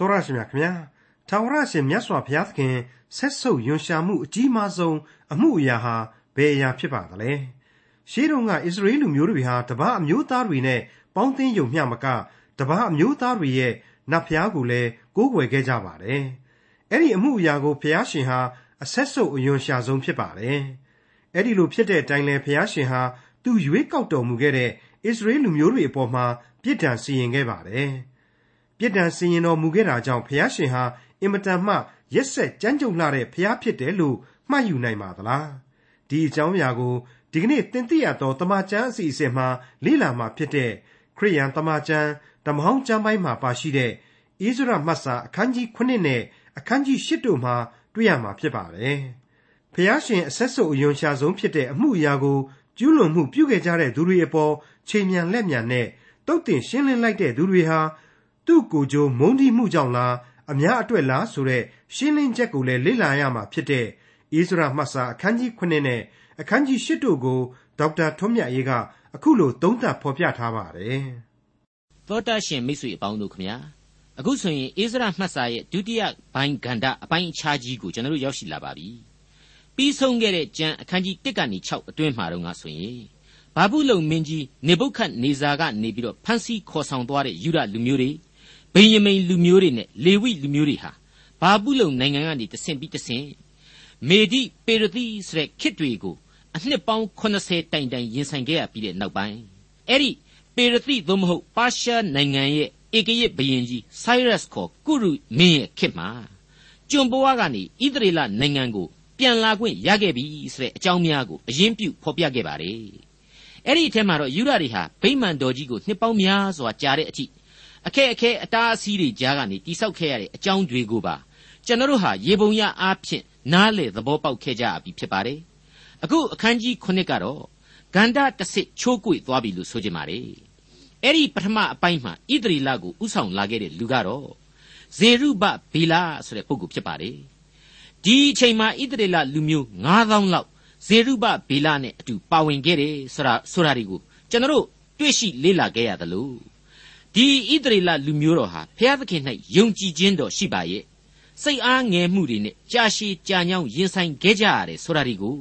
တော်ရရှိမြခင်ဗျာထာဝရရှင်မြတ်စွာဘုရားသခင်ဆက်ဆုပ်ယွန်ရှာမှုအကြီးမားဆုံးအမှုအရာဟာဘယ်အရာဖြစ်ပါသလဲရှေးတုန်းကအစ္စရေလလူမျိုးတွေဟာတပားအမျိုးသားတွေနဲ့ပေါင်းသင်းယုံမျှမကတပားအမျိုးသားတွေရဲ့နတ်ဖျားကိုလည်းကိုးကွယ်ခဲ့ကြပါတယ်အဲ့ဒီအမှုအရာကိုဘုရားရှင်ဟာအဆက်ဆုပ်အယွန်ရှာဆုံးဖြစ်ပါတယ်အဲ့ဒီလိုဖြစ်တဲ့အတိုင်းလဲဘုရားရှင်ဟာသူရွေးကောက်တော်မူခဲ့တဲ့ဣသရေလလူမျိုးတွေအပေါ်မှာပြစ်ဒဏ်စီရင်ခဲ့ပါတယ် ပြစ်ဒဏ်စီရင်တော်မူခဲ့တာကြောင့်ဘုရားရှင်ဟာအင်မတန်မှရက်ဆက်ကြမ်းကြုတ်လာတဲ့ဘုရားဖြစ်တယ်လို့မှတ်ယူနိုင်ပါသလားဒီအကြောင်းအရာကိုဒီကနေ့သင်သိရသောတမန်ကျမ်းအစီအစဉ်မှာလေ့လာမှာဖြစ်တဲ့ခရိယန်တမန်ကျမ်းဓမ္မဟောင်းကျမ်းပိုင်းမှာပါရှိတဲ့ဣဇရမတ်စာအခန်းကြီး9နဲ့အခန်းကြီး10တို့မှာတွေ့ရမှာဖြစ်ပါတယ်။ဖျားရှင်အဆက်ဆုပ်အယွန်ရှာဆုံးဖြစ်တဲ့အမှုအရာကိုကျူးလွန်မှုပြုခဲ့ကြတဲ့သူတွေအပေါ်ချိန်မြန်လက်မြန်နဲ့တုတ်တင်ရှင်းလင်းလိုက်တဲ့သူတွေဟာ သူ့ကိုယ်ကျိုးမုန်းတိမှုကြောင့်လားအများအတွက်လားဆိုတဲ့ရှင်းလင်းချက်ကိုလည်းလေ့လာရမှာဖြစ်တဲ့ဣသရမှတ်စာအခန်းကြီး9နဲ့အခန်းကြီး10တို့ကိုဒေါက်တာထွန်းမြတ်ရေးကအခုလိုသုံးသပ်ဖော်ပြထားပါတယ်။သောတာရှင်မိတ်ဆွေအပေါင်းတို့ခမညာအခုဆိုရင်ဣသရမှတ်စာရဲ့ဒုတိယဘိုင်းဂန္ဓအပိုင်းအခြားကြီးကိုကျွန်တော်တို့ရောက်ရှိလာပါပြီ။ပြီးဆုံးခဲ့တဲ့ကျမ်းအခန်းကြီး1ကနေ6အတွင်းမှာတော့ငါဆိုရင်ဘာဘူးလုံမင်းကြီးနေဘုခတ်နေဇာကနေပြီးတော့ဖန်စီခေါ်ဆောင်သွားတဲ့ယူဒလူမျိုးတွေ ဗိယမိန်လူမျိုးတွေနဲ့လေဝိလူမျိုးတွေဟာဘာဘူးလုံနိုင်ငံကနေတဆင့်ပြီးတဆင့်မေဒီပေရတိဆိုတဲ့ခစ်တွေကိုအနှစ်ပေါင်း80တိုင်တိုင်ရင်ဆိုင်ခဲ့ရပြီးတဲ့နောက်ပိုင်းအဲ့ဒီပေရတိသို့မဟုတ်ပါရှားနိုင်ငံရဲ့ဧကရစ်ဘရင်ကြီး Cyrus ခေါ်ကုရုမင်းရဲ့ခေတ်မှာကျွန်ဘဝကနေဣသရေလနိုင်ငံကိုပြန်လာခွင့်ရခဲ့ပြီဆိုတဲ့အကြောင်းများကိုအရင်ပြုဖော်ပြခဲ့ပါတယ်အဲ့ဒီအထက်မှာတော့ယူရတွေဟာဗိမာန်တော်ကြီးကိုနှစ်ပေါင်းများစွာကြာတဲ့အထိ အခက်အခဲအတားအဆီးတွေကြားကနေတိဆောက်ခဲ့ရတဲ့အကြောင်းတွေကိုပါကျွန်တော်တို့ဟာရေပုံရအားဖြင့်နားလေသဘောပေါက်ခဲ့ကြပြီဖြစ်ပါတယ်အခုအခန်းကြီး9ကတော့ဂန္ဓတဆစ်ချိုးကွေ့သွားပြီလို့ဆိုကြပါလေအဲ့ဒီပထမအပိုင်းမှာဣသရီလကိုဥဆောင်လာခဲ့တဲ့လူကတော့ဇေရုဘဗေလာဆိုတဲ့ပုဂ္ဂိုလ်ဖြစ်ပါတယ်ဒီအချိန်မှာဣသရေလလူမျိုး9000လောက်ဇေရုဘဗေလနဲ့အတူပါဝင်ခဲ့တယ်ဆိုတာဆိုတာဒီကိုကျွန်တော်တို့တွေ့ရှိလေ့လာခဲ့ရသလို ဒီဣသရေလလူမျိုးတော်ဟာဘုရားသခင်၌ယုံကြည်ခြင်းတော်ရှိပါရဲ့စိတ်အားငယ်မှုတွေနဲ့ကြာရှည်ကြာညောင်းရင်ဆိုင်ခဲ့ကြရတယ်ဆိုတာဒီကို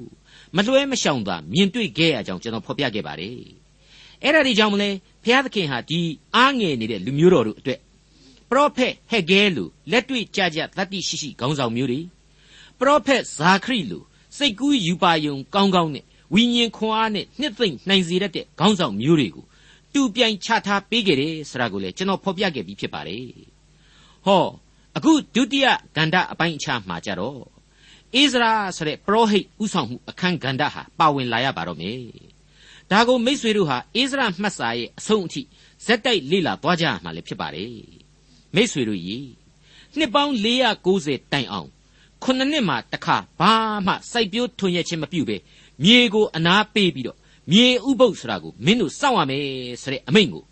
မလွှဲမရှောင်သာမြင်တွေ့ခဲ့ရကြောင်းကျွန်တော်ဖော်ပြခဲ့ပါတယ်အဲ့ဒါဒီကြောင့်မလဲဘုရားသခင်ဟာဒီအားငယ်နေတဲ့လူမျိုးတော်တို့အတွက်ပရောဖက်ဟက်ဂဲလူလက်တွေ့ကြကြတတိရှိရှိခေါင်းဆောင်မျိုးတွေပရောဖက်ဇာခရိလူစိတ်ကူးယူပါယုံကောင်းကောင်းနဲ့ဝိညာဉ်ခွန်အားနဲ့နှစ်သိမ့်နိုင်စေတတ်တဲ့ခေါင်းဆောင်မျိုးတွေကို တူပြိုင်ချထားပေးခဲ့တယ်ဆိုတာကိုလည်းကျွန်တော်ဖော်ပြခဲ့ပြီးဖြစ်ပါတယ်။ဟောအခုဒုတိယဂန္ဓအပိုင်းအခြားမှာကြတော့ဣဇရာဆိုတဲ့ပရောဟိတ်ဥဆောင်မှုအခန်းဂန္ဓဟာပါဝင်လာရပါတော့မယ်။ဒါကိုမိษွေတို့ဟာဣဇရာမှတ်စာရဲ့အဆုံးအထိဇက်တိုက်လေ့လာသွားကြရမှာလည်းဖြစ်ပါတယ်။မိษွေတို့ကြီးနှစ်ပေါင်း490တိုင်အောင်ခုနှစ်နှစ်မှတစ်ခါဘာမှစိုက်ပျိုးထွန်ရက်ခြင်းမပြုဘဲမြေကိုအနာပေးပြီးတော့ မြေဥပုပ်ဆိုတာကိုမင်းတို့စောင့်ရမယ်ဆိုတဲ့အမိန့်ကို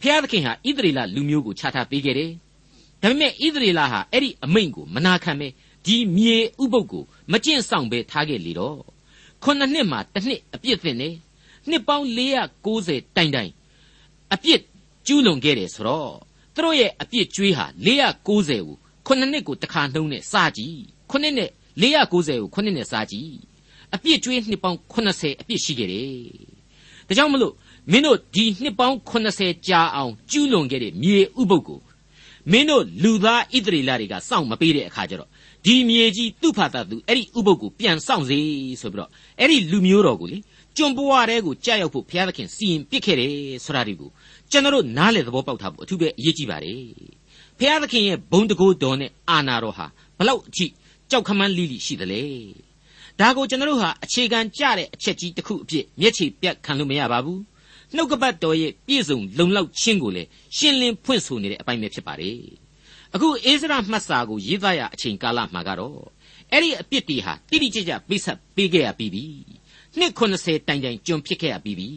ဖျားသခင်ဟာဣသရေလလူမျိုးကိုချထားပေးခဲ့တယ်။ဒါပေမဲ့ဣသရေလဟာအဲ့ဒီအမိန့်ကိုမနာခံပဲဒီမြေဥပုပ်ကိုမကျင့်ဆောင်ပဲထားခဲ့လေတော့ခုနှစ်နှစ်မှတစ်နှစ်အပြစ်တင်နေနှစ်ပေါင်း490တိုင်တိုင်အပြစ်ကျူးလွန်ခဲ့တယ်ဆိုတော့သူတို့ရဲ့အပြစ်ကြွေးဟာ490ကိုခုနှစ်နှစ်ကိုတစ်ခါနှုံးနဲ့စကြည့်ခုနှစ်နဲ့490ကိုခုနှစ်နဲ့စားကြည့် အပြစ်ကျွေးနှစ်ပေါင်း80အပြစ်ရှိခဲ့တယ်ဒါကြောင့်မလို့မင်းတို့ဒီနှစ်ပေါင်း80ကြာအောင်ကျူးလွန်ခဲ့တဲ့မြေဥပုပ်ကိုမင်းတို့လူသားဣသရေလတွေကစောင့်မပေးတဲ့အခါကျတော့ဒီမြေကြီးသူ့ဖာသာသူအဲ့ဒီဥပုပ်ကိုပြန်စောင့်စေဆိုပြီးတော့အဲ့ဒီလူမျိုးတော်ကိုလေကျွံပွားတဲ့ကိုကြာရောက်ဖို့ဘုရားသခင်စီရင်ပစ်ခဲ့တယ်ဆိုတာဒီကိုကျွန်တော်တို့နားလေသဘောပေါက်ထားဖို့အထူးပဲအရေးကြီးပါတယ်ဘုရားသခင်ရဲ့ဘုံတကိုးတော်နဲ့အာနာတော်ဟာဘလောက်အထိကြောက်ခမန်းလိလိရှိသလဲ ဒါကိုကျွန်တော်တို့ဟာအခြေခံကြတဲ့အချက်ကြီးတစ်ခုအဖြစ်မျက်ခြေပြတ်ခံလို့မရပါဘူးနှုတ်ကပတ်တော်ရဲ့ပြည့်စုံလုံလောက်ခြင်းကိုလည်းရှင်းလင်းဖွင့်ဆိုနေတဲ့အပိုင်းပဲဖြစ်ပါတယ်အခုအိစရာမှတ်စာကိုရေးသားရအချိန်ကာလမှာကတော့အဲ့ဒီအပြစ်တွေဟာတိတိကျကျပိဆက်ပေးခဲ့ရပြီးပြီနှစ်80တိုင်တိုင်ကျွန်ဖြစ်ခဲ့ရပြီးပြီ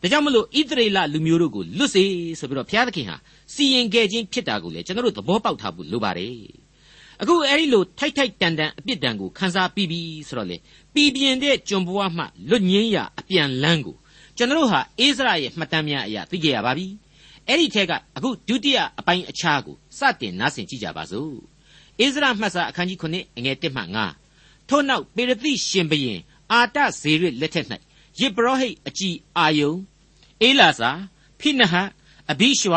ဒါကြောင့်မလို့ဣသရေလလူမျိုးတို့ကိုလွတ်စေဆိုပြီးတော့ဘုရားသခင်ဟာစီရင်ခဲ့ခြင်းဖြစ်တာကိုလည်းကျွန်တော်တို့သဘောပေါက်ထားဖို့လိုပါတယ် အခုအဲ့ဒီလိုထိုက်ထိုက်တန်တန်အပြစ်ဒဏ်ကိုခန်းစားပြီးပြီဆိုတော့လေပြည်ပြင်းတဲ့ကျွန်ဘဝမှလွတ်ငင်းရာအပြန်လန်းကိုကျွန်တော်တို့ဟာအိစရာရဲ့မှတ်တမ်းများအရာသိကြရပါပြီအဲ့ဒီထက်ကအခုဒုတိယအပိုင်းအခြားကိုစတင်နားဆင်ကြည့်ကြပါစို့ဣဇရမှတ်စာအခန်းကြီး9အငယ်1မှ9ထို့နောက်ပေရသိရှင်ဘရင်အာတဇေရလက်ထက်၌ယေဘရဟိတ်အကြီးအာယုံအေလာစာဖိနဟတ်အဘိရှဝ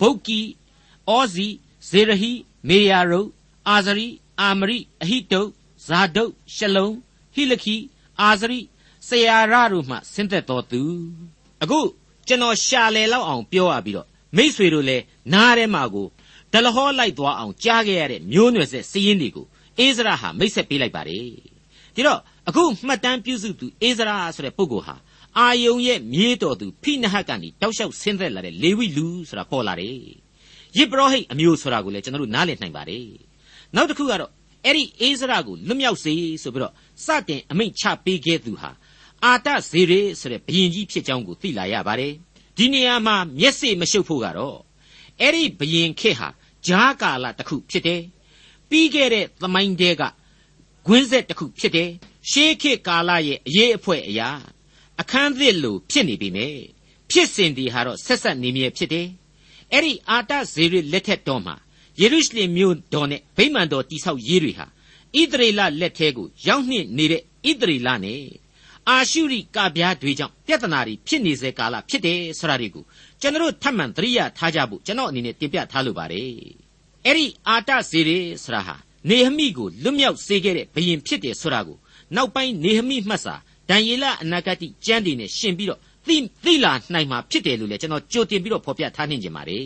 ဗုတ်ကီအောဇီဇေရဟိမေယာရု အာဇရိအာမရိအဟိတုဇာဒုတ်ရှလုံဟိလခိအာဇရိဆရာရတို့မှဆင်းသက်တော်သူအခုကျွန်တော်ရှာလေလောက်အောင်ပြောရပြီးတော့မိษွေတို့လည်းနားထဲမှာကိုဒလဟောလိုက်သွားအောင်ကြားခဲ့ရတဲ့မျိုးနွယ်ဆက်စည်ရင်းတွေကိုအိဇရာဟာမိတ်ဆက်ပေးလိုက်ပါတယ်ဒီတော့အခုမှတ်တမ်းပြုစုသူအိဇရာဆိုတဲ့ပုဂ္ဂိုလ်ဟာအာယုံရဲ့မြေးတော်သူဖိနဟတ်ကနေတောက်လျှောက်ဆင်းသက်လာတဲ့လေဝိလူဆိုတာပေါ်လာတယ်ယေဘရဟိတ်အမျိုးဆိုတာကိုလည်းကျွန်တော်တို့နားလည်နိုင်ပါတယ် နောက်တစ်ခုကတော့အဲ့ဒီအိဇရာကိုလွတ်မြောက်စေဆိုပြီးတော့စတင်အမိန့်ချပေးခဲ့သူဟာအာတဇေရေဆိုတဲ့ဘုရင်ကြီးဖြစ်ကြောင်းကိုသိလာရပါတယ်ဒီနေရာမှာမျက်စိမရှုပ်ဖို့ကတော့အဲ့ဒီဘုရင်ခေတ်ဟာဂျားကာလတစ်ခုဖြစ်တယ်ပြီးခဲ့တဲ့သမိုင်းတဲက gw င်းဆက်တစ်ခုဖြစ်တယ်ရှေးခေတ်ကာလရဲ့အရေးအဖွဲအရာအခန်းသစ်လိုဖြစ်နေပြီမယ်ဖြစ်စဉ်ဒီဟာတော့ဆက်ဆက်နေမြဲဖြစ်တယ်အဲ့ဒီအာတဇေရလက်ထက်တော်မှာ ယေရုရှလင်မြို့တော်နဲ့ဗိမာန်တော်တိဆောက်ရေးတွေဟာဣသရေလလက်ထဲကိုရောက်နှင့်နေတဲ့ဣသရေလနဲ့အာရှုရိကဗျာတွေကြောင့်ပြဿနာတွေဖြစ်နေစေကာလဖြစ်တယ်ဆိုတာတွေကိုကျွန်တော်ထပ်မံသတိရထားကြဖို့ကျွန်တော်အနေနဲ့တင်ပြထားလိုပါတယ်အဲ့ဒီအာတဇေရဆိုတာဟာနေဟမိကိုလွတ်မြောက်စေခဲ့တဲ့ဘုရင်ဖြစ်တယ်ဆိုတာကိုနောက်ပိုင်းနေဟမိမှတ်စာဒံယေလအနာဂတိကျမ်းတွေနဲ့ရှင်ပြီးတော့သိသိလာနိုင်မှာဖြစ်တယ်လို့လည်းကျွန်တော်ကြိုတင်ပြီးတော့ဖော်ပြထားနေကြပါတယ်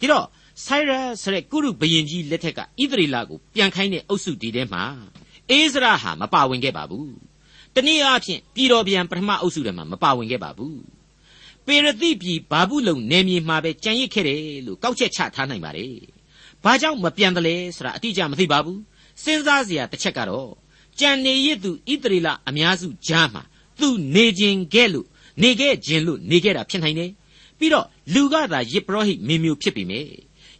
ဒီတော့ ဆိုင်ရဆိုတဲ့ကုရုဘရင်ကြီးလက်ထက်ကဣသရေလကိုပြန်ခိုင်းတဲ့အုပ်စုဒီထဲမှာအိဇရာဟာမပါဝင်ခဲ့ပါဘူးတနည်းအားဖြင့်ပြည်တော်ပြန်ပထမအုပ်စုထဲမှာမပါဝင်ခဲ့ပါဘူးပေရတိပြည်ဘာဘူးလုံနေမြေမှာပဲကြံရစ်ခဲ့တယ်လို့ကောက်ချက်ချထားနိုင်ပါတယ်ဘာကြောင့်မပြန်တယ်လဲဆိုတာအတိအကျမသိပါဘူးစဉ်းစားစရာတစ်ချက်ကတော့ကြံနေရစ်သူဣသရေလအများစုကြားမှာသူနေခြင်းခဲ့လို့နေခဲ့ခြင်းလို့နေခဲ့တာဖြစ်နိုင်တယ်ပြီးတော့လူကသာယေဘရဟိမင်းမျိုးဖြစ်ပြီမေယေ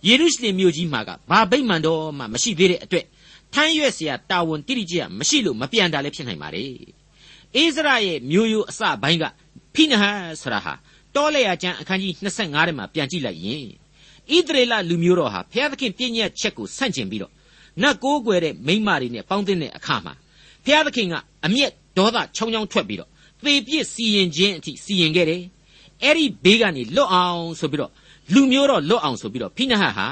ရုရှလင်မြို့ကြီးမှာကဘာဗိမ္မာန်တော်မှမရှိသေးတဲ့အတွက်ထမ်းရွက်เสียတာဝန်တိတိကျကျမရှိလို့မပြန်တာလည်းဖြစ်နိုင်ပါလေအိစရာရဲ့မျိုးရိုးအစပိုင်းကဖိနဟတ်ဆရာဟာတောလေယာကျမ်းအခန်းကြီး25ထဲမှာပြန်ကြည့်လိုက်ရင်ဣသရေလလူမျိုးတော်ဟာဘုရားသခင်ပြည့်ညက်ချက်ကိုဆန့်ကျင်ပြီးတော့နတ်ကိုးကွယ်တဲ့မိမတွေနဲ့ပေါင်းတဲ့အခါမှာဘုရားသခင်ကအမျက်ဒေါသချောင်းချောင်းထွက်ပြီးတော့သေပြစ်စီရင်ခြင်းအထိစီရင်ခဲ့တယ်အဲ့ဒီဘေးကနေလွတ်အောင်ဆိုပြီးတော့ လူမျိုးတော့လွတ်အောင်ဆိုပြီးတော့ဖိနဟတ်ဟာ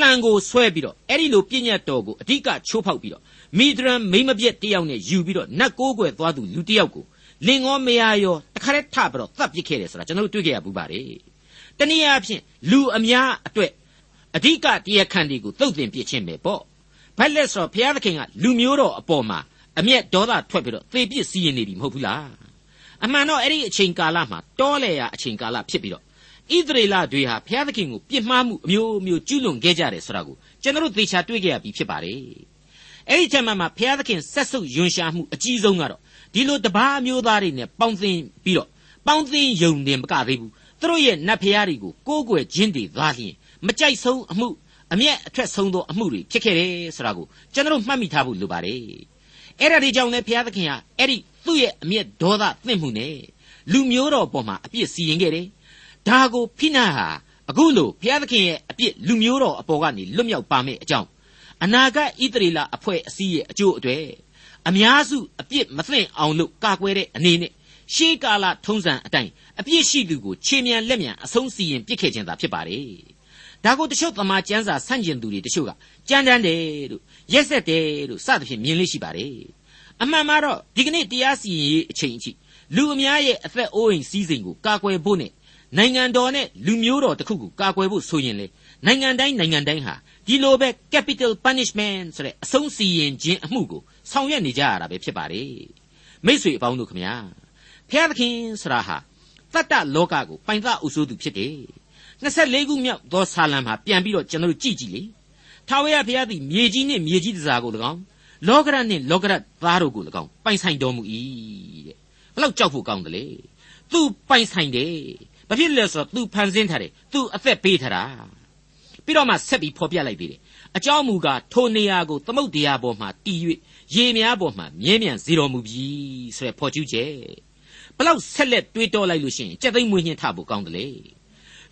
လှံကိုဆွဲပြီးတော့အဲ့ဒီလိုပြည့်ညတ်တော်ကိုအဓိကချိုးဖောက်ပြီးတော့မိဒရန်မိမပြက်တယောက်နဲ့ယူပြီးတော့နတ်ကိုးကွယ်သွားသူလူတယောက်ကိုလင်ငေါမယာရောတခါတည်းထပြီးတော့သတ်ပစ်ခဲ့တယ်ဆိုတာကျွန်တော်တို့တွေ့ခဲ့ရဘူးပါတယ်တနည်းအားဖြင့်လူအများအတွက်အဓိကတရားခံတွေကိုသုတ်သင်ပြစ်ခြင်းပဲပေါ့ဘက်လက်ဆိုဘုရားသခင်ကလူမျိုးတော်အပေါ်မှာအမျက်ဒေါသထွက်ပြီးတော့သေပြစ်စီရင်နေပြီမဟုတ်ဘူးလားအမှန်တော့အဲ့ဒီအချိန်ကာလမှာတောလေရာအချိန်ကာလဖြစ်ပြီးတော့ ဣသရေလတွေဟာဘုရားသခင်ကိုပြစ်မှားမှုအမျိုးမျိုးကျူးလွန်ခဲ့ကြတယ်ဆိုတာကိုကျွန်တော်တို့သေချာတွေ့ခဲ့ရပြီဖြစ်ပါတယ်အဲ့ဒီချက်မှမှာဘုရားသခင်ဆက်ဆုပ်ယွန်ရှာမှုအကြီးဆုံးကတော့ဒီလိုတပားအမျိုးသားတွေနဲ့ပေါင်းသင်းပြီးတော့ပေါင်းသင်းယုံတယ်မကသေးဘူးသူတို့ရဲ့နတ်ဖျားတွေကိုကိုးကွယ်ခြင်းတွေသာလျှင်မကြိုက်ဆုံးအမှုအမျက်အထွက်ဆုံးသောအမှုတွေဖြစ်ခဲ့တယ်ဆိုတာကိုကျွန်တော်မှတ်မိထားဖို့လိုပါတယ်အဲ့ဒါတွေကြောင့်လည်းဘုရားသခင်ဟာအဲ့ဒီသူ့ရဲ့အမျက်ဒေါသသင့်မှုနဲ့လူမျိုးတော်ပေါ်မှာအပြစ်စီရင်ခဲ့တယ် ဒါကိုဖိနဟာအခုလိုဘုရားသခင်ရဲ့အပြစ်လူမျိုးတော်အပေါ်ကနေလွတ်မြောက်ပါမယ့်အကြောင်းအနာဂတ်ဣသရေလအဖွဲ့အစည်းရဲ့အကျိုးအတွေ့အများစုအပြစ်မသိအောင်လို့ကာကွယ်တဲ့အနေနဲ့ရှေးကာလထုံးစံအတိုင်းအပြစ်ရှိသူကိုခြေမြန်လက်မြန်အဆုံးစီရင်ပြစ်ခဲ့ခြင်းသာဖြစ်ပါတယ်ဒါကိုတချို့သမာကျမ်းစာဆန့်ကျင်သူတွေတချို့ကကြမ်းတမ်းတယ်လို့ရက်ဆက်တယ်လို့စသဖြင့်မြင်လို့ရှိပါတယ်အမှန်မှာတော့ဒီကနေ့တရားစီရင်ရေးအချိန်အထိလူအများရဲ့အသက်အိုးအိမ်စည်းစိမ်ကိုကာကွယ်ဖို့နဲ့ နိုင်ငံတော်နဲ့လူမျိုးတော်တစ်ခုကိုကာကွယ်ဖို့ဆိုရင်လေနိုင်ငံတိုင်းနိုင်ငံတိုင်းဟာဒီလိုပဲ capital punishment ဆိုတဲ့အဆုံးစီရင်ခြင်းအမှုကိုဆောင်ရွက်နေကြရတာပဲဖြစ်ပါတယ်မိษွေအပေါင်းတို့ခမညာဖျားသခင်ဆရာဟာတတ္တလောကကိုပိုင်သအုပ်စိုးသူဖြစ်တယ်24ခုမြောက်သောဆာလံမှာပြန်ပြီးတော့ကျွန်တော်တို့ကြည့်ကြည့်လေထာဝရဘုရားသည်မြေကြီးနှင့်မြေကြီးတစားကို၎င်းလောကရနှင့်လောကရသားတို့ကို၎င်းပိုင်ဆိုင်တော်မူ၏တဲ့ဘလောက်ကြောက်ဖို့ကောင်းတယ်လေသူပိုင်ဆိုင်တယ် ဘာဖြစ်လဲဆိုတော့ तू ဖန်ဆင်းထားတယ် तू အသက်ပေးထားတာပြီးတော့မှဆက်ပြီးဖော်ပြလိုက်သေးတယ်အကြောင်းမူကားထိုနေရာကိုသမုတ်တရားပေါ်မှာတည်၍ရေများပေါ်မှာမြဲမြံစေတော်မူပြီဆိုရယ်ဖော်ကျူးချက်ဘလောက်ဆက်လက်တွေးတောလိုက်လို့ရှိရင်ကြက်သိမ်းမွေးညှင်းထဖို့ကောင်းတယ်လေ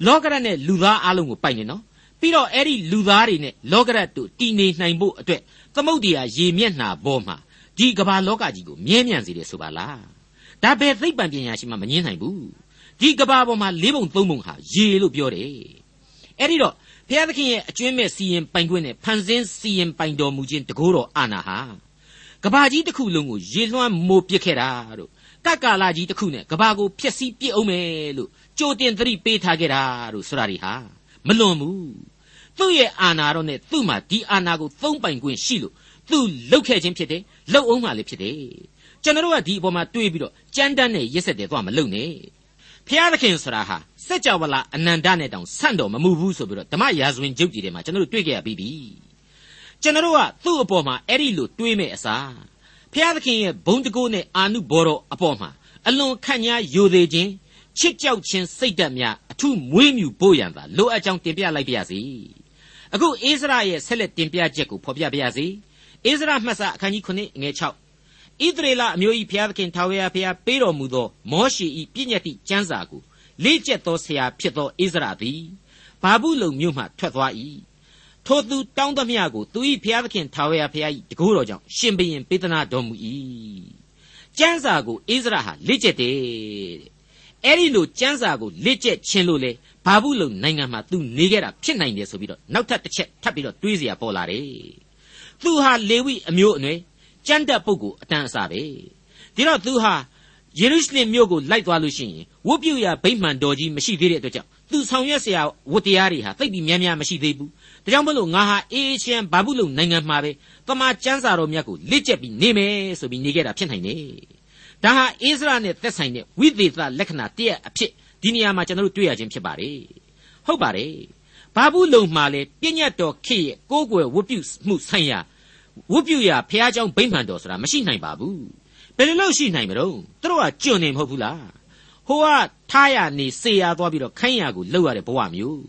လောကရတ်နဲ့လူသားအလုံးကိုပိုက်နေနော်ပြီးတော့အဲ့ဒီလူသားတွေနဲ့လောကရတ်တို့တည်နေနိုင်ဖို့အတွက်သမုတ်တရားရေမျက်နှာပေါ်မှာဒီကမ္ဘာလောကကြီးကိုမြဲမြံစေတယ်ဆိုပါလားဒါပဲသိပ္ပံပညာရှိမှမငင်းနိုင်ဘူး ဒီကမ္ဘာပေါ်မှာလေးပုံသုံးပုံဟာရေလို့ပြောတယ်အဲ့ဒီတော့ဘုရားသခင်ရဲ့အကျွင်းမဲ့စီရင်ပိုင်ခွင့်နဲ့ဖန်ဆင်းစီရင်ပိုင်တော်မူခြင်းတကိုးတော်အာနာဟာကဘာကြီးတစ်ခုလုံးကိုရေလွှမ်းမိုးပစ်ခဲ့တာတို့ကကာလာကြီးတစ်ခုနဲ့ကဘာကိုဖျက်ဆီးပစ်အောင်မယ်လို့ကြိုတင်သတိပေးထားခဲ့တာတို့ဆိုတာဒီဟာမလွန်ဘူးသူ့ရဲ့အာနာတော့နဲ့သူ့မှာဒီအာနာကိုသုံးပိုင်ခွင့်ရှိလို့သူလှုပ်ခဲ့ခြင်းဖြစ်တယ်လှုပ်အောင်မှလည်းဖြစ်တယ်ကျွန်တော်တို့ကဒီအပေါ်မှာတွေးပြီးတော့ကြမ်းတမ်းနဲ့ရက်ဆက်တယ်သွားမလုပ်နဲ့ ဖျားသခင်ဆိုတာဟာစัจ java လာအနန္တနဲ့တောင်ဆန့်တော်မမှုဘူးဆိုပြီးတော့ဓမ္မရာဇဝင်ကျုပ်ကြီးထဲမှာကျွန်တော်တို့တွေ့ကြရပြီးပြီကျွန်တော်တို့ကသူ့အပေါ်မှာအဲ့ဒီလိုတွေးမဲ့အစားဖျားသခင်ရဲ့ဘုံတကိုးနဲ့အာနုဘော်တော်အပေါ်မှာအလွန်ခန့်ညားယိုသေးခြင်းချစ်ကြောက်ခြင်းစိတ်ဓာတ်များအထုမွေးမြူဖို့ရန်သာလိုအပ်ကြောင်းတင်ပြလိုက်ပါရစေအခုအိစရာရဲ့ဆက်လက်တင်ပြချက်ကိုဖော်ပြပါရစေအိစရာမှတ်စာအခန်းကြီး9ငွေ6 ဣသရေလအမျိုး၏ဘုရားသခင်ထာဝရဘုရားပေးတော်မူသောမောရှေ၏ပြည့်ညတ်တိကျမ်းစာကိုလေ့ကျက်သောဆရာဖြစ်သောဣသရာသည်ဘာဘူးလုံမြို့မှထွက်သွား၏ထိုသူတောင်းသမျှကိုသူ၏ဘုရားသခင်ထာဝရဘုရား၏တကူတော်ကြောင့်ရှင်ဘရင်ပေးသနာတော်မူ၏ကျမ်းစာကိုဣသရာဟာလေ့ကျက်တယ်တဲ့အဲ့ဒီလိုကျမ်းစာကိုလေ့ကျက်ခြင်းလို့လေဘာဘူးလုံနိုင်ငံမှာသူနေခဲ့တာဖြစ်နိုင်တယ်ဆိုပြီးတော့နောက်ထပ်တစ်ချက်ထပ်ပြီးတော့တွေးเสียပေါ်လာတယ်သူဟာလေဝိအမျိုးအနွယ် ကြမ်းတက်ပုဂ္ဂိုလ်အတန်အဆပဲဒီတော့သူဟာယေရုရှလင်မြို့ကိုလိုက်သွားလို့ရှိရင်ဝတ်ပြုရာဗိမှန်တော်ကြီးမရှိသေးတဲ့အတွက်ကြောင့်သူဆောင်ရွက်စရာဝတ္တရားတွေဟာသိပ်ပြီးများများမရှိသေးဘူးဒါကြောင့်မလို့ငါဟာအေရှန်ဘာဘူးလုံနိုင်ငံမှာပဲတမန်ကျမ်းစာတော်မြတ်ကိုလက်ကျက်ပြီးနေမယ်ဆိုပြီးနေခဲ့တာဖြစ်နိုင်တယ်ဒါဟာအိစရာနဲ့သက်ဆိုင်တဲ့ဝိသေသလက္ခဏာတရက်အဖြစ်ဒီနေရာမှာကျွန်တော်တို့တွေ့ရခြင်းဖြစ်ပါတယ်ဟုတ်ပါတယ်ဘာဘူးလုံမှာလဲပြည့်ညတ်တော်ခေရဲ့ကိုးကွယ်ဝတ်ပြုမှုဆိုင်ရာ ဝတ်ပြုရာဖះเจ้าဗိမှန်တော်ဆိုတာမရှိနိုင်ပါဘူးဘယ်လိုလုပ်ရှိနိုင်မလို့သူတို့ကကျွံနေမဟုတ်ဘူးလားဟိုကထားရနေစေရသွားပြီးတော့ခိုင်းရကိုလှုပ်ရတဲ့ဘဝမျိုး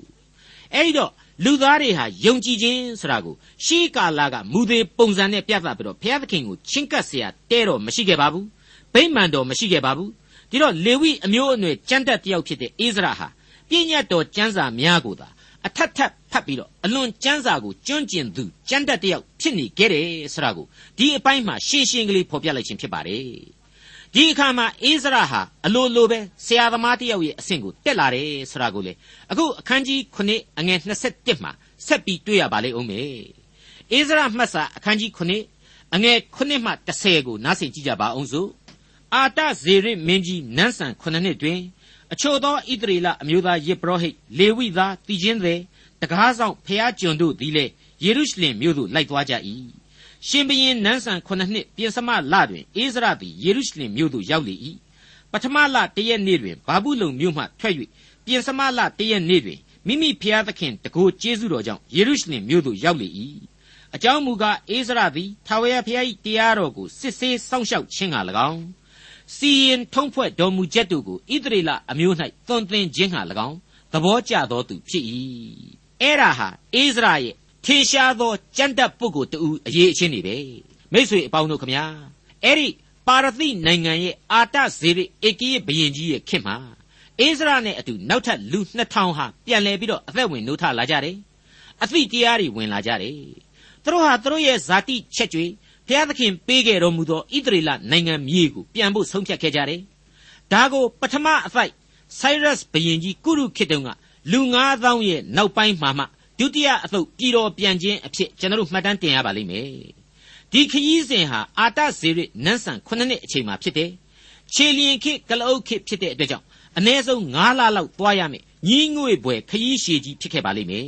အဲ့ဒီတော့လူသားတွေဟာယုံကြည်ခြင်းဆိုတာကိုရှေးကာလကမူသေးပုံစံနဲ့ပြသပြီးတော့ဘုရားသခင်ကိုချင်းကပ်เสียတဲတော့မရှိခဲ့ပါဘူးဗိမှန်တော်မရှိခဲ့ပါဘူးဒီတော့လေဝိအမျိုးအနွယ်ကြမ်းတက်တယောက်ဖြစ်တဲ့အိစရာဟာပြည့်ညတ်တော်ကျမ်းစာများကိုသာအထက်ထပ် ဖတ်ပြီးတော့အလွန်ကျမ်းစာကိုကျွန့်ကျင်သူကျမ်းတတ်တယောက်ဖြစ်နေခဲ့တယ်ဆိုတာကိုဒီအပိုင်းမှာရှင်းရှင်းကလေးဖော်ပြလိုက်ခြင်းဖြစ်ပါတယ်ဒီအခါမှာအိစရာဟာအလိုလိုပဲဆရာသမားတယောက်ရဲ့အဆင့်ကိုတက်လာတယ်ဆိုတာကိုလေအခုအခန်းကြီး9အငယ်27မှာဆက်ပြီးတွေ့ရပါလိမ့်ဦးမယ်အိစရာမှတ်စာအခန်းကြီး9အငယ်9မှ10ကိုနားဆင်ကြည့်ကြပါအောင်စို့အာတဇေရမင်းကြီးနန်းဆန်9နှစ်တွင်အချို့သောဣသရေလအမျိုးသားယေဘရဟိတ်လေဝိသားတည်ခြင်းသည် တကားဆောင်ဖျားကျွန်တို့သည်လည်းယေရုရှလင်မြို့သို့လိုက်သွားကြ၏ရှင်ဘရင်နန်းဆန်9နှစ်ပြင်စမလတွင်အိစရသည်ယေရုရှလင်မြို့သို့ရောက်လေ၏ပထမလတရက်နေ့တွင်ဘာဘူးလုံမြို့မှထွက်၍ပြင်စမလတရက်နေ့တွင်မိမိဖျားသခင်တကိုးကျေးဇူးတော်ကြောင့်ယေရုရှလင်မြို့သို့ရောက်လေ၏အကြောင်းမူကားအိစရသည်ထာဝရဘုရား၏တရားတော်ကိုစစ်ဆေးစောင့်ရှောက်ခြင်းက၎င်းစီရင်ထုံးဖွဲ့တော်မူချက်တို့ကိုဣသရေလအမျိုး၌သွန်သင်ခြင်းဟာ၎င်းသဘောကျသောသူဖြစ်၏ အဲ့ဒါဟာအိစရာရဲ့ထင်ရှားသောကြမ်းတက်ပုဂ္ဂိုလ်တူအရေးအချင်းတွေပဲမိษွေအပေါင်းတို့ခမညာအဲ့ဒီပါရသိနိုင်ငံရဲ့အာတဇေရိဧကိယဘယင်ကြီးရဲ့ခင်မှာအိစရာနဲ့အတူနောက်ထပ်လူ2000ဟာပြန်လည်ပြီးတော့အသက်ဝင်နှုတ်ထလာကြတယ်အသိတရားတွေဝင်လာကြတယ်သူတို့ဟာသူတို့ရဲ့ဇာတိချက်ကြွေဘုရားသခင်ပေးခဲ့တော်မူသောဣသရေလနိုင်ငံမြေကိုပြန်ဖို့ဆုံးဖြတ်ခဲ့ကြတယ်။ဒါကိုပထမအဖိုက် Cyrus ဘုရင်ကြီးကုရုခေတ်တုန်းက လူ9000ရဲ့နောက်ပိုင်းမှာမှဒုတိယအသုတ်ပြည်တော်ပြန်ခြင်းအဖြစ်ကျွန်တော်တို့မှတ်တမ်းတင်ရပါလိမ့်မယ်။ဒီခရီးစဉ်ဟာအာတဇေရနန်းဆန်9နှစ်အချိန်မှာဖြစ်တယ်။ခြေလျင်ခေတ်ကလအုပ်ခေတ်ဖြစ်တဲ့အတွက်ကြောင့်အ ਨੇ ဆုံး9လလောက်သွားရမယ်။ညီးငွေ့ပွဲခရီးရှည်ကြီးဖြစ်ခဲ့ပါလိမ့်မယ်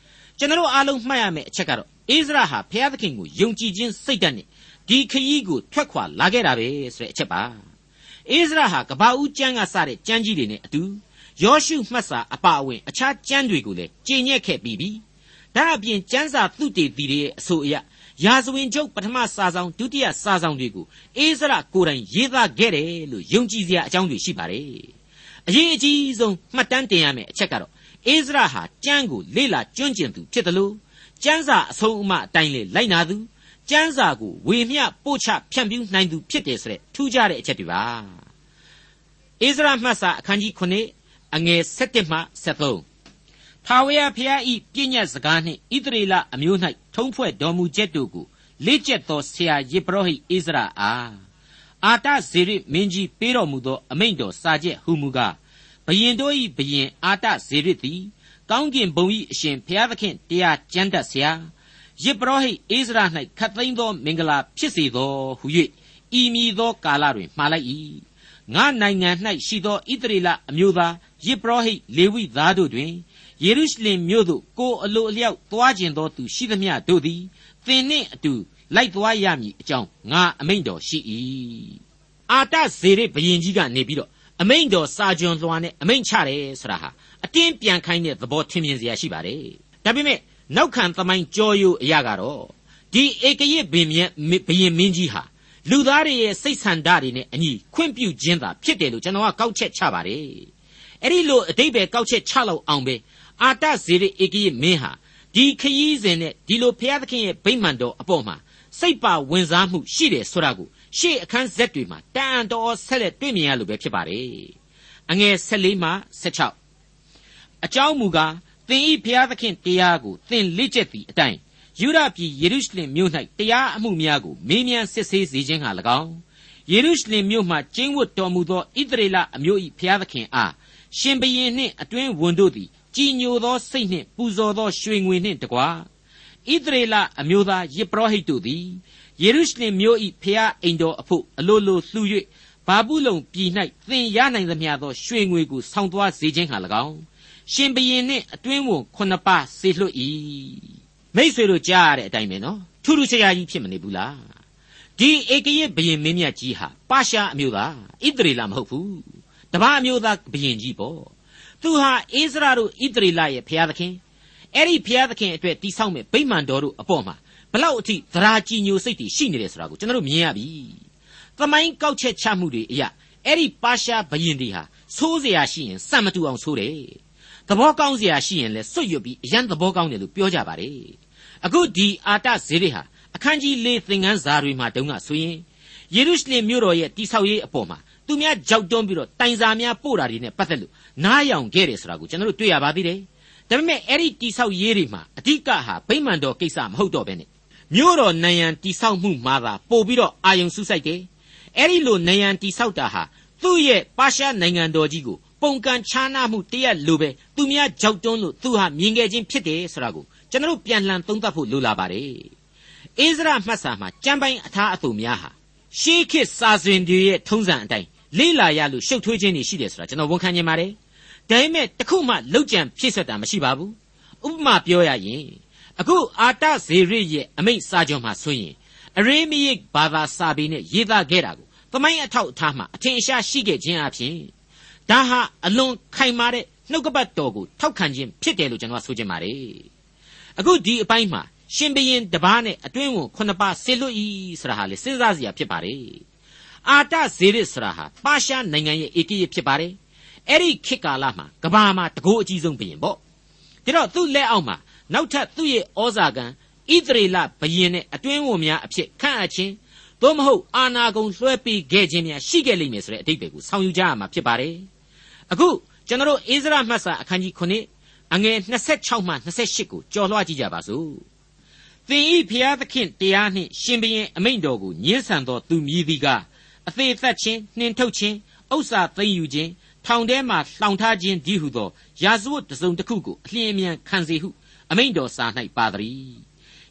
။ကျွန်တော်တို့အားလုံးမှတ်ရမယ့်အချက်ကတော့အိစရာဟာဘုရားသခင်ကိုယုံကြည်ခြင်းစိတ်ဓာတ်နဲ့ဒီခရီးကိုထွက်ခွာလာခဲ့တာပဲဆိုတဲ့အချက်ပါအိစရာဟာကဘာဦးကျမ်းကစတဲ့ကျမ်းကြီးတွေနဲ့အတူ ယောရှုမှတ်စာအပါအဝင် အခြားကျမ်းတွေကိုလည်းကျင့်ညက်ခဲ့ပြီးပြီဒါအပြင်ကျမ်းစာသုတေသီတွေရဲ့အဆိုအရရာဇဝင်ချုပ်ပထမစာဆောင်ဒုတိယစာဆောင်တွေကိုအိစရာကိုယ်တိုင်ရေးသားခဲ့တယ်လို့ယုံကြည်စရာအကြောင်းတွေရှိပါတယ်အရေးအကြီးဆုံးမှတ်တမ်းတင်ရမယ့်အချက်ကတော့အိစရာဟာကျမ်းကိုလေ့လာကျွမ်းကျင်သူဖြစ်တယ်လို့ကျမ်းစာအဆုံးအမအတိုင်းလေလိုက်နာသူကျမ်းစာကိုဝေမျှပို့ချဖြန့်ဖြူးနိုင်သူဖြစ်တယ်ဆိုတဲ့ထူးခြားတဲ့အချက်တွေပါဣသရာမှတ်စာအခန်းကြီး9 အငယ်7မှ73ထာဝရဘုရားဤပြည့်ညတ်စကားနှင့်ဣသရေလအမျိုး၌ထုံးဖွဲ့တော်မူချက်တို့ကိုလေ့ကျက်သောဆရာယေဘရဟိဣဇရာအားအာတဇေရမင်းကြီးပေးတော်မူသောအမိန့်တော်စာချက်ဟူမူကားဘယင်တို့၏ဘယင်အာတဇေရသည်ကောင်းကင်ဘုံ၏အရှင်ဘုရားသခင်တရားကျမ်းတတ်ဆရာယေဘရဟိဣဇရာ၌ခတ်သိမ်းသောမင်္ဂလာဖြစ်စေသောဟု၍ဤမည်သောကာလတွင်မှားလိုက်၏ ငါနိုင်ငံ၌ရှိသောဣသရေလအမျိုးသားယေဘရဟိလေဝိသားတို့တွင်ယေရုရှလင်မြို့သို့ကိုအလိုအလျောက်သွားကျင်သောသူရှိသမျှတို့သည်သင်နှင့်အတူလိုက်သွားရမည်အကြောင်းငါအမိန့်တော်ရှိ၏အာတဇေရဘယင်ကြီးကနေပြီးတော့အမိန့်တော်စာကျွန်လွှာနဲ့အမိန့်ချတယ်ဆိုတာဟာအတင်းပြန်ခိုင်းတဲ့သဘောထင်မြင်စရာရှိပါတယ်ဒါပေမဲ့နောက်ခံသမိုင်းကြောရိုးအရာကတော့ဒီဧကရစ်ဘင်မြတ်ဘယင်မင်းကြီးဟာ လူသားတွေရဲ့စိတ်ဆန္ဒတွေနဲ့အညီခွင့်ပြုခြင်းသာဖြစ်တယ်လို့ကျွန်တော်ကကောက်ချက်ချပါတယ်အဲ့ဒီလိုအတိတ်ပဲကောက်ချက်ချလောက်အောင်ပဲအာတဇေရဧကရစ်မင်းဟာဒီခရီးစဉ်နဲ့ဒီလိုဘုရားသခင်ရဲ့ဗိမာန်တော်အပေါ်မှာစိတ်ပါဝင်စားမှုရှိတယ်ဆိုတာကိုရှေ့အခန်းဆက်တွေမှာတန်တော်ဆက်လက်တွေ့မြင်ရလို့ပဲဖြစ်ပါတယ်အငယ်14မှ16အကြောင်းမူကားသင်ဤဘုရားသခင်တရားကိုသင်လေ့ကျက်သည့်အတိုင်း ယူဒပြည်ယေရုရှလင်မြို့၌တရားအမှုများကိုမေးမြန်းစစ်ဆေးစေခြင်းဟာ၎င်းယေရုရှလင်မြို့မှကျင်းဝတ်တော်မူသောဣသရေလအမျိုး၏ဘုရားသခင်အားရှင်ဘရင်နှင့်အတွင်းဝန်တို့သည်ကြည်ညိုသောစိတ်နှင့်ပူဇော်သောရွှေငွေနှင့်တကွာဣသရေလအမျိုးသားယေဘရဟိတ်တို့သည်ယေရုရှလင်မြို့၏ဖျားအိမ်တော်အဖို့အလိုလိုလှူ၍ဘာဘူးလုံပြည်၌သင်ရနိုင်သမျှသောရွှေငွေကိုဆောင်းသွားစေခြင်းဟာ၎င်းရှင်ဘရင်နှင့်အတွင်းဝန်ခုနှစ်ပါးစေလွှတ်၏ မိษွေတို့ကြားရတဲ့အတိုင်းပဲနော်ထူးထူးခြားခြားကြီးဖြစ်မနေဘူးလားဒီဧကရဘရင်မင်းမြတ်ကြီးဟာပါရှားအမျိုးသားဣသရေလမဟုတ်ဘူးတပားအမျိုးသားဘရင်ကြီးပေါ့သူဟာအိစရာတို့ဣသရေလရဲ့ဘုရားသခင်အဲ့ဒီဘုရားသခင်အတွက်တိဆောက်မဲ့ဗိမာန်တော်တို့အပေါ်မှာဘလောက်အထိသရာကြည်ညိုစိတ်တွေရှိနေတယ်ဆိုတာကိုကျွန်တော်တို့မြင်ရပြီ။သမိုင်းကောက်ချက်ချမှုတွေအရာအဲ့ဒီပါရှားဘရင်တွေဟာဆိုးเสียရှိရင်စံမတူအောင်ဆိုးတယ်။သဘောကောင်းเสียရှိရင်လည်းစွတ်ရွတ်ပြီးအရန်သဘောကောင်းတယ်လို့ပြောကြပါတယ်။ အခုဒီအာတဇေတွေဟာအခန်းကြီး၄သင်ခန်းစာတွေမှာတုန်းကဆိုရင်ယေရုရှလင်မြို့တော်ရဲ့တိဆောက်ရေးအပေါ်မှာသူများကြောက်တွန်းပြီးတော့တိုင်စာများပို့တာတွေနဲ့ပတ်သက်လို့နားယောင်ခဲ့တယ်ဆိုတာကိုကျွန်တော်တို့တွေ့ရပါသေးတယ်။ဒါပေမဲ့အဲ့ဒီတိဆောက်ရေးတွေမှာအဓိကဟာဗိမာန်တော်ကိစ္စမဟုတ်တော့ဘဲနဲ့မြို့တော်နယံတိဆောက်မှုမှာသာပို့ပြီးတော့အာယုံစုစိုက်တယ်။အဲ့ဒီလိုနယံတိဆောက်တာဟာသူ့ရဲ့ပါရှားနိုင်ငံတော်ကြီးကိုပုံကန်ခြားနာမှုတရက်လိုပဲသူများကြောက်တွန်းလို့သူဟာမြင်ခဲ့ခြင်းဖြစ်တယ်ဆိုတာကို ကျွန်တော်ပြန်လှန်သုံးသပ်ဖို့လိုလာပါတယ်။အိစရာမှတ်စာမှာကြံပိုင်အထားအသူများဟာရှေးခေတ်စာစဉ်တွေရဲ့ထုံးစံအတိုင်းလေးလာရလို့ရှုပ်ထွေးခြင်းတွေရှိတယ်ဆိုတာကျွန်တော်ဝန်ခံနေပါတယ်။ဒါပေမဲ့တခုမှလောက်ကြံဖြည့်ဆွတ်တာမရှိပါဘူး။ဥပမာပြောရရင်အခုအာတဇေရရဲ့အမိန့်စာချုပ်မှာဆိုရင်အရေမယိဘာသာစာပေနဲ့ရေးသားခဲ့တာကိုသမိုင်းအထောက်အထားမှာအထင်အရှားရှိခဲ့ခြင်းအပြင်ဒါဟာအလွန်ခိုင်မာတဲ့နှုတ်ကပတ်တော်ကိုထောက်ခံခြင်းဖြစ်တယ်လို့ကျွန်တော်ဆိုချင်ပါတယ် အခုဒီအပိုင်းမှာရှင်ဘရင်တပားနဲ့အတွင်းဝန်ခုနှစ်ပါးဆေလွတ်ဤဆိုတာဟာလေစဉ်းစားစရာဖြစ်ပါတယ်အာတဇေရစ်ဆိုတာဟာပါရှားနိုင်ငံရဲ့ဧကရဖြစ်ပါတယ်အဲ့ဒီခေတ်ကာလမှာကဘာမှာတကိုးအကြီးဆုံးဘရင်ပေါ့ဒါတော့သူ့လက်အောက်မှာနောက်ထပ်သူ့ရဲ့ဩဇာကံဣသရေလဘယင်နဲ့အတွင်းဝန်များအဖြစ်ခန့်အပ်ခြင်းသို့မဟုတ်အာနာကုံလွှဲပေးခဲ့ခြင်းများရှိခဲ့လိမ့်မယ်ဆိုတဲ့အတိတ်ပဲကိုဆောင်ယူကြရမှာဖြစ်ပါတယ်အခုကျွန်တော်အိစရာမှတ်စာအခန်းကြီး9 အငယ်26မှ28ကိုကြော်လွှားကြည့်ကြပါစို့သင်ဤဖျားသခင်တရားနှင့်ရှင်ဘရင်အမိန့်တော်ကိုညှင်းဆန်သောသူမြည်သည်ကအသေးသက်ခြင်းနှင်ထုတ်ခြင်းဥစ္စာသိမ်းယူခြင်းထောင်ထဲမှလှောင်ထားခြင်းဒီဟုသောရာဇဝတ်တစုံတစ်ခုကိုအလျင်အမြန်ခံစေဟုအမိန့်တော်စာ၌ပါသည်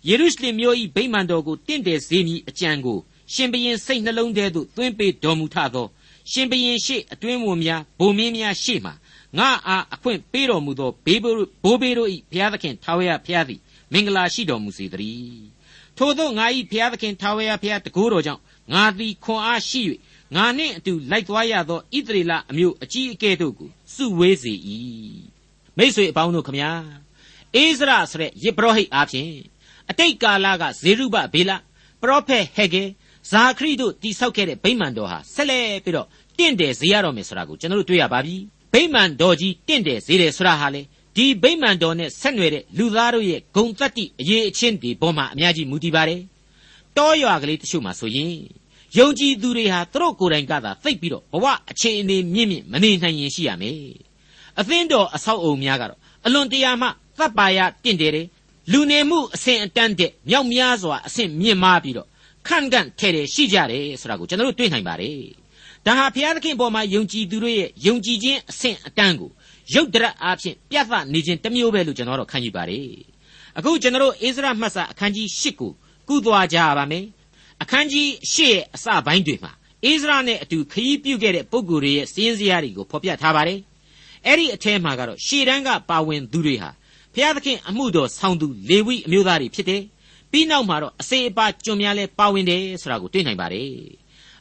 ယေရုရှလင်မြို့၏ဗိမာန်တော်ကိုတင့်တယ်စေမည်အကြံကိုရှင်ဘရင်စိတ်နှလုံးထဲသို့သွင်းပေးတော်မူထသောရှင်ဘရင်ရှေ့အတွင်းဝန်များဗိုလ်မင်းများရှေ့မှ ငါအားအခွင့်ပေးတော်မူသောဘေးဘိုးဘေးတို့၏ဘုရားသခင်ထာဝရဘုရားသည်မင်္ဂလာရှိတော်မူစေတည်းထို့သောငါ၏ဘုရားသခင်ထာဝရဘုရားတကိုးတော်ကြောင့်ငါသည်ခွန်အားရှိ၍ငါနှင့်အတူလိုက်သွားရသောဣသရေလအမျိုးအကြီးအကဲတို့ကိုစုဝေးစေ၏မိတ်ဆွေအပေါင်းတို့ခမညာအိစရာဆိုတဲ့ယေဘရဟိတ်အားဖြင့်အတိတ်ကာလကဇေရုဘဘေလပရောဖက်ဟေဂေဇာခရီတို့တိဆောက်ခဲ့တဲ့ဗိမာန်တော်ဟာဆက်လက်ပြီးတော့တင့်တယ်ဈေးရတော့မယ်ဆိုတာကိုကျွန်တော်တို့တွေ့ရပါပြီ ဗိမာန်တော်ကြီးတင့်တယ်ဈေးတယ်ဆိုတာဟာလေဒီဗိမာန်တော်နဲ့ဆက်နွယ်တဲ့လူသားတို့ရဲ့ဂုံတက်တိအရေးအချင်းတွေပေါ်မှာအများကြီးမူတည်ပါတယ်တောရွာကလေးတချို့မှာဆိုရင်ယုံကြည်သူတွေဟာသူတို့ကိုယ်တိုင်ကသာသိပ်ပြီးတော့ဘဝအခြေအနေမြင့်မြင့်မနေနိုင်ရင်ရှိရမယ်အသင်းတော်အဆောက်အုံများကတော့အလွန်တရာမှသတ်ပါရတင့်တယ်တယ်လူနေမှုအဆင့်အတန်းတဲ့မြောက်များစွာအဆင့်မြင့်မားပြီးတော့ခန့်ကန့်ထဲတယ်ရှိကြတယ်ဆိုတာကိုကျွန်တော်တို့တွေ့နိုင်ပါတယ် ဒါဟာဘုရားသခင်ပေါ်မှာယုံကြည်သူတို့ရဲ့ယုံကြည်ခြင်းအဆင့်အတန်းကိုရုပ်တရက်အားဖြင့်ပြသနေခြင်းတစ်မျိုးပဲလို့ကျွန်တော်တို့ခံယူပါတယ်အခုကျွန်တော်တို့အိစရာမှတ်စာအခန်းကြီး၈ကိုကုသွားကြပါမယ်အခန်းကြီး၈ရဲ့အစပိုင်းတွေမှာအိစရာနဲ့အတူခရီးပြုခဲ့တဲ့ပုဂ္ဂိုလ်တွေရဲ့စည်ရင်းစရာတွေကိုဖော်ပြထားပါတယ်အဲ့ဒီအထဲမှာကတော့ရှေ့တန်းကပါဝင်သူတွေဟာဘုရားသခင်အမှုတော်ဆောင်သူလေဝိအမျိုးသားတွေဖြစ်တယ်ပြီးနောက်မှာတော့အစေအပါကျွန်များလဲပါဝင်တယ်ဆိုတာကိုတွေ့နိုင်ပါတယ်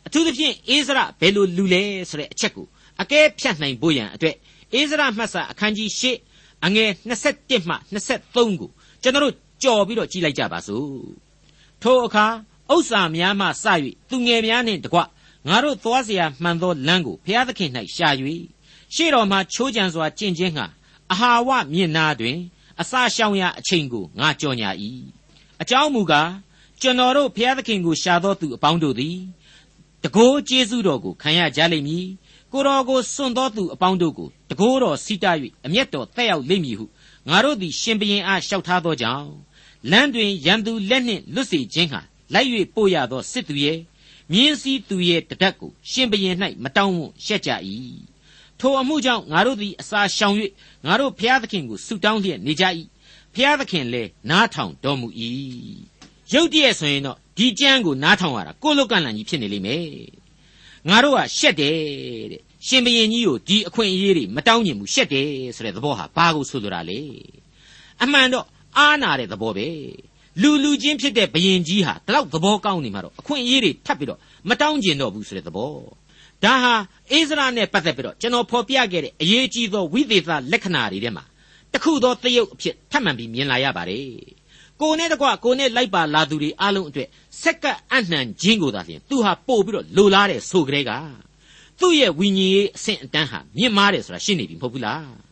အထူးသဖြင့်အိစရာဘယ်လိုလူလဲဆိုတဲ့အချက်ကိုအကဲဖြတ်နိုင်ဖို့ရန်အတွက်အိစရာမှတ်စာအခန်းကြီး၈အငယ်21မှ23ကိုကျွန်တော်တို့ကြော်ပြီးတော့ကြည့်လိုက်ကြပါစို့ထိုအခါဥစ္စာများမှစ၍သူငယ်များနှင့်တကွငါတို့သွားเสียမှန်သောလမ်းကိုဘုရားသခင်၌ရှာ၍ရှေ့တော်မှာချိုးကြံစွာကျင့်ခြင်းဟာအဟာဝမြင့်နာတွင် အစာရှောင်ရာအချိန်ကိုငါကြော်ညာ၏အကြောင်းမူကားကျွန်တော်တို့ဘုရားသခင်ကိုရှာသောသူအပေါင်းတို့သည် တကိုးကျေးဇူးတော်ကိုခံရကြလိမ့်မည်ကိုတော်ကိုစွန့်သောသူအပေါင်းတို့ကိုတကိုးတော်စီတာ၍အမျက်တော်တက်ရောက်လိမ့်မည်ဟုငါတို့သည်ရှင်ဘရင်အားလျှောက်ထားသောကြောင့်လမ်းတွင်ရန်သူလက်နှင့်လွတ်စေခြင်းဟာလိုက်၍ပို့ရသောစစ်သူရဲ့မြင်းစည်းသူရဲ့တဒတ်ကိုရှင်ဘရင်၌မတောင်းဝံ့ရှက်ကြ၏ထိုအမှုကြောင့်ငါတို့သည်အစာရှောင်၍ငါတို့ဖျားသခင်ကိုဆုတောင်းလျက်နေကြ၏ဖျားသခင်လည်းနားထောင်တော်မူ၏ရုတ်တရက်ဆိုရင်တော့ ဒီကြမ်းကိုနားထောင်ရတာကိုလုတ်ကန်လန်ကြီးဖြစ်နေလိမ့်မယ်ငါတို့ကရှက်တယ်တဲ့ရှင်ဘရင်ကြီးကိုဒီအခွင့်အရေးတွေမတောင်းညင်ဘူးရှက်တယ်ဆိုတဲ့သဘောဟာဘာကိုဆိုလိုတာလဲအမှန်တော့အားနာတဲ့သဘောပဲလူလူချင်းဖြစ်တဲ့ဘယင်ကြီးဟာဒီလောက်သဘောကောင်းနေမှာတော့အခွင့်အရေးတွေထပ်ပြီးတော့မတောင်းကျင်တော့ဘူးဆိုတဲ့သဘောဒါဟာအိစရာနဲ့ပတ်သက်ပြီးတော့ကျွန်တော်ဖော်ပြခဲ့တဲ့အရေးကြီးသောဝိသေသလက္ခဏာတွေထဲမှာတခုသောသရုပ်အဖြစ်ထပ်မံပြီးမြင်လာရပါတယ် ကိုနဲ့တကွကိုနဲ့လိုက်ပါလာသူတွေအားလုံးအတွက်စက္ကအနှံခြင်းကိုသာလျှင်သူဟာပို့ပြီးတော့လိုလားတဲ့ဆိုကြတဲ့ကသူ့ရဲ့ဝိညာဉ်ရေးအဆင့်အတန်းဟာမြင့်မားတယ်ဆိုတာရှင်းနေပြီမဟုတ်ဘူးလား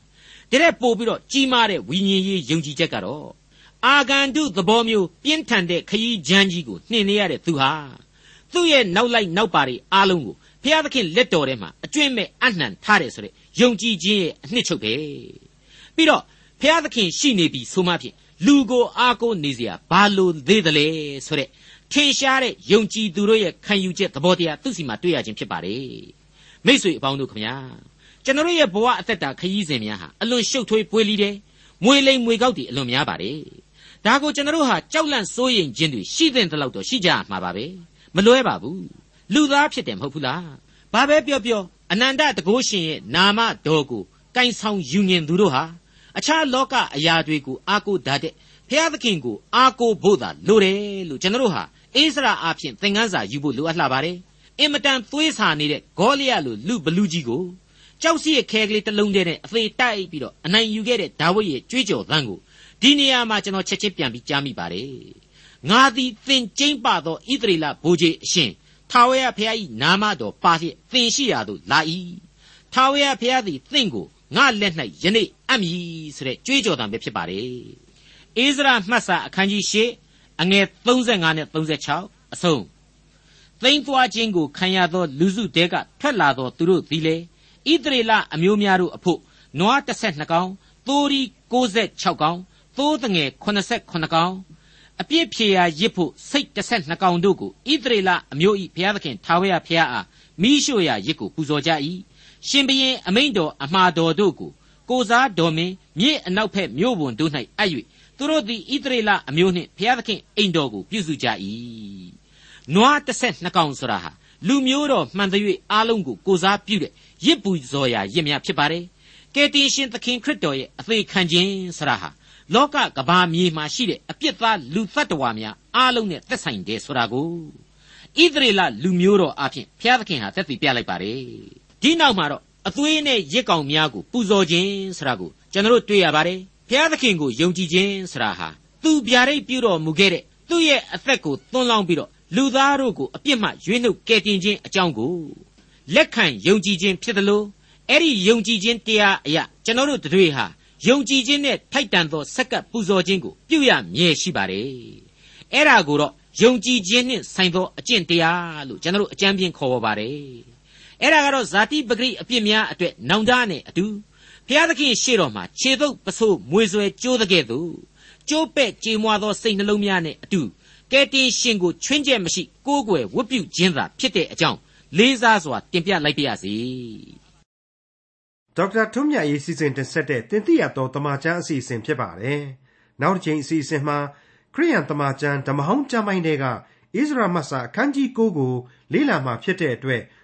တဲ့ပို့ပြီးတော့ကြီးမားတဲ့ဝိညာဉ်ရေးယုံကြည်ချက်ကတော့အာဂန္တုသဘောမျိုးပြင်းထန်တဲ့ခရီးချမ်းကြီးကိုနှင်နေရတဲ့သူဟာသူ့ရဲ့နောက်လိုက်နောက်ပါတွေအားလုံးကိုဘုရားသခင်လက်တော်ထဲမှာအကျွင့်မဲ့အနှံထားတယ်ဆိုတဲ့ယုံကြည်ခြင်းရဲ့အနှစ်ချုပ်ပဲပြီးတော့ဘုရားသခင်ရှိနေပြီဆိုမှဖြင့် လူကိုအားကိုးနေเสียဘာလို့သေးတယ်လဲဆိုတဲ့ထင်ရှားတဲ့ယုံကြည်သူတို့ရဲ့ခံယူချက်သဘောတရားသူ့စီမှာတွေ့ရခြင်းဖြစ်ပါတယ်မိတ်ဆွေအပေါင်းတို့ခမညာကျွန်တော်ရဲ့ဘဝအသက်တာခရီးစဉ်များဟာအလွန်ရှုပ်ထွေးပွေလီတယ်မွေလိမ်မွေကောက်တွေအလွန်များပါတယ်ဒါကိုကျွန်တော်ဟာကြောက်လန့်စိုးရိမ်ခြင်းတွေရှိတဲ့တလောက်တော့ရှိကြမှာပါပဲမလွဲပါဘူးလူသားဖြစ်တယ်မဟုတ်ဘူးလားဘာပဲပြောပြောအနန္တတကုရှင်ရဲ့နာမတော်ကိုကင်ဆောင်ယူညင်သူတို့ဟာ အခြားလောကအရာတွေကိုအားကိုးတတ်တဲ့ဖျားသခင်ကိုအားကိုးဖို့သာလိုတယ်လို့ကျွန်တော်ဟာအိစရာအဖြစ်သင်ခန်းစာယူဖို့လိုအပ်လာပါတယ်အင်မတန်သွေးဆာနေတဲ့ဂေါလိယလိုလူဘလူးကြီးကိုကြောက်စီရဲ့ခဲကလေးတစ်လုံးတည်းနဲ့အသေးတိုက်ပြီးတော့အနိုင်ယူခဲ့တဲ့ဒါဝိဒ်ရဲ့ကြွေးကြော်သံကိုဒီနေရာမှာကျွန်တော်ချက်ချင်းပြန်ပြီးကြားမိပါတယ်ငါသည်သင်ကျိမ့်ပသောဣသရေလဘိုးကြီးအရှင်ထာဝရဘုရား၏နာမတော်ပါဖြင့်သင်ရှိရာသို့လာ၏ထာဝရဘုရားသည်သင်ကို ငါလက်၌ယနေ့အပ်မည်ဆိုတဲ့ကြွေးကြော်သံပဲဖြစ်ပါတယ်အိစရာမှတ်စာအခန်းကြီး၈အငယ်35နဲ့36အဆုံးသိမ့်သွားခြင်းကိုခံရသောလူစုတဲကထွက်လာသောသူတို့သည်လေဣသရေလအမျိုးများတို့အဖို့နွား12ကောင်သိုးရီ96ကောင်သိုးတငယ်89ကောင်အပြစ်ဖြေရာရစ်ဖို့စိတ်12ကောင်တို့ကိုဣသရေလအမျိုး၏ဘုရားသခင်ထာဝရဘုရားအားမိရှို့ရာရစ်ကိုပူဇော်ကြ၏ ရှင်ဘရင်အမိန်တော်အမှားတော်တို့ကိုကိုစားတော်မင်းမြေအနောက်ဖက်မြို့ဝန်တို့၌အပ်၍သူတို့သည်ဣသရေလအမျိုးနှင့်ဘုရားသခင်အိမ်တော်ကိုပြုစုကြ၏နွား12ကောင်ဆိုတာဟာလူမျိုးတော်မှန်သ၍အားလုံးကိုကိုစားပြုတဲ့ရစ်ပူဇော်ရာရစ်များဖြစ်ပါတယ်ကယ်တင်ရှင်သခင်ခရစ်တော်ရဲ့အသေးခံခြင်းဆရာဟာလောကကဘာမြေမှာရှိတဲ့အပြစ်သားလူသတ္တဝါများအားလုံးနဲ့သက်ဆိုင်တယ်ဆိုတာကိုဣသရေလလူမျိုးတော်အဖြစ်ဘုရားသခင်ဟာသက်သေပြလိုက်ပါတယ် ဒီနောက်မှာတော့အသွေးနဲ့ရစ်ကောင်များကိုပူဇော်ခြင်းဆိုတာကိုကျွန်တော်တွေ့ရပါတယ်ဘုရားသခင်ကိုယုံကြည်ခြင်းဆိုတာဟာသူဗျာဒိတ်ပြုတော်မူခဲ့တဲ့သူ့ရဲ့အသက်ကိုသွန်းလောင်းပြီးတော့လူသားတို့ကိုအပြစ်မှရွေးနှုတ်ကယ်တင်ခြင်းအကြောင်းကိုလက်ခံယုံကြည်ခြင်းဖြစ်တယ်လို့အဲ့ဒီယုံကြည်ခြင်းတရားအရာကျွန်တော်တို့တွေဟာယုံကြည်ခြင်းနဲ့ထိုက်တန်သောစက္ကပ်ပူဇော်ခြင်းကိုပြုရမြဲရှိပါတယ်အဲ့ဒါကိုတော့ယုံကြည်ခြင်းနဲ့ဆိုင်သောအကျင့်တရားလို့ကျွန်တော်တို့အကြံပြင်းခေါ်ပါပါတယ် အဲ့ဒါကတော့ဇာတိပဂရိအပြစ်များအတွက်နောင်တနဲ့အတူဖျားသခင်ရှေ့တော်မှာခြေသုပ်ပစိုးမွေဆွဲကြိုးတဲ့ကဲ့သို့ကြိုးပဲ့ကြေမွာသောစိတ်နှလုံးများနဲ့အတူကဲတင်ရှင်ကိုချွင်းချက်မရှိကိုးကွယ်ဝတ်ပြုခြင်းသာဖြစ်တဲ့အကြောင်းလေးစားစွာတင်ပြလိုက်ပါရစေဒေါက်တာထွန်းမြတ်ရေးစီစဉ်တင်ဆက်တဲ့တင်ပြတော်တမချန်းအစီအစဉ်ဖြစ်ပါတယ်နောက်တစ်ချိန်အစီအစဉ်မှာခရိယန်တမချန်းဓမ္မဟောင်းကျမ်းပိုင်းတွေကဣသရေလမတ်စာအခန်းကြီး9ကိုလေ့လာမှဖြစ်တဲ့အတွက်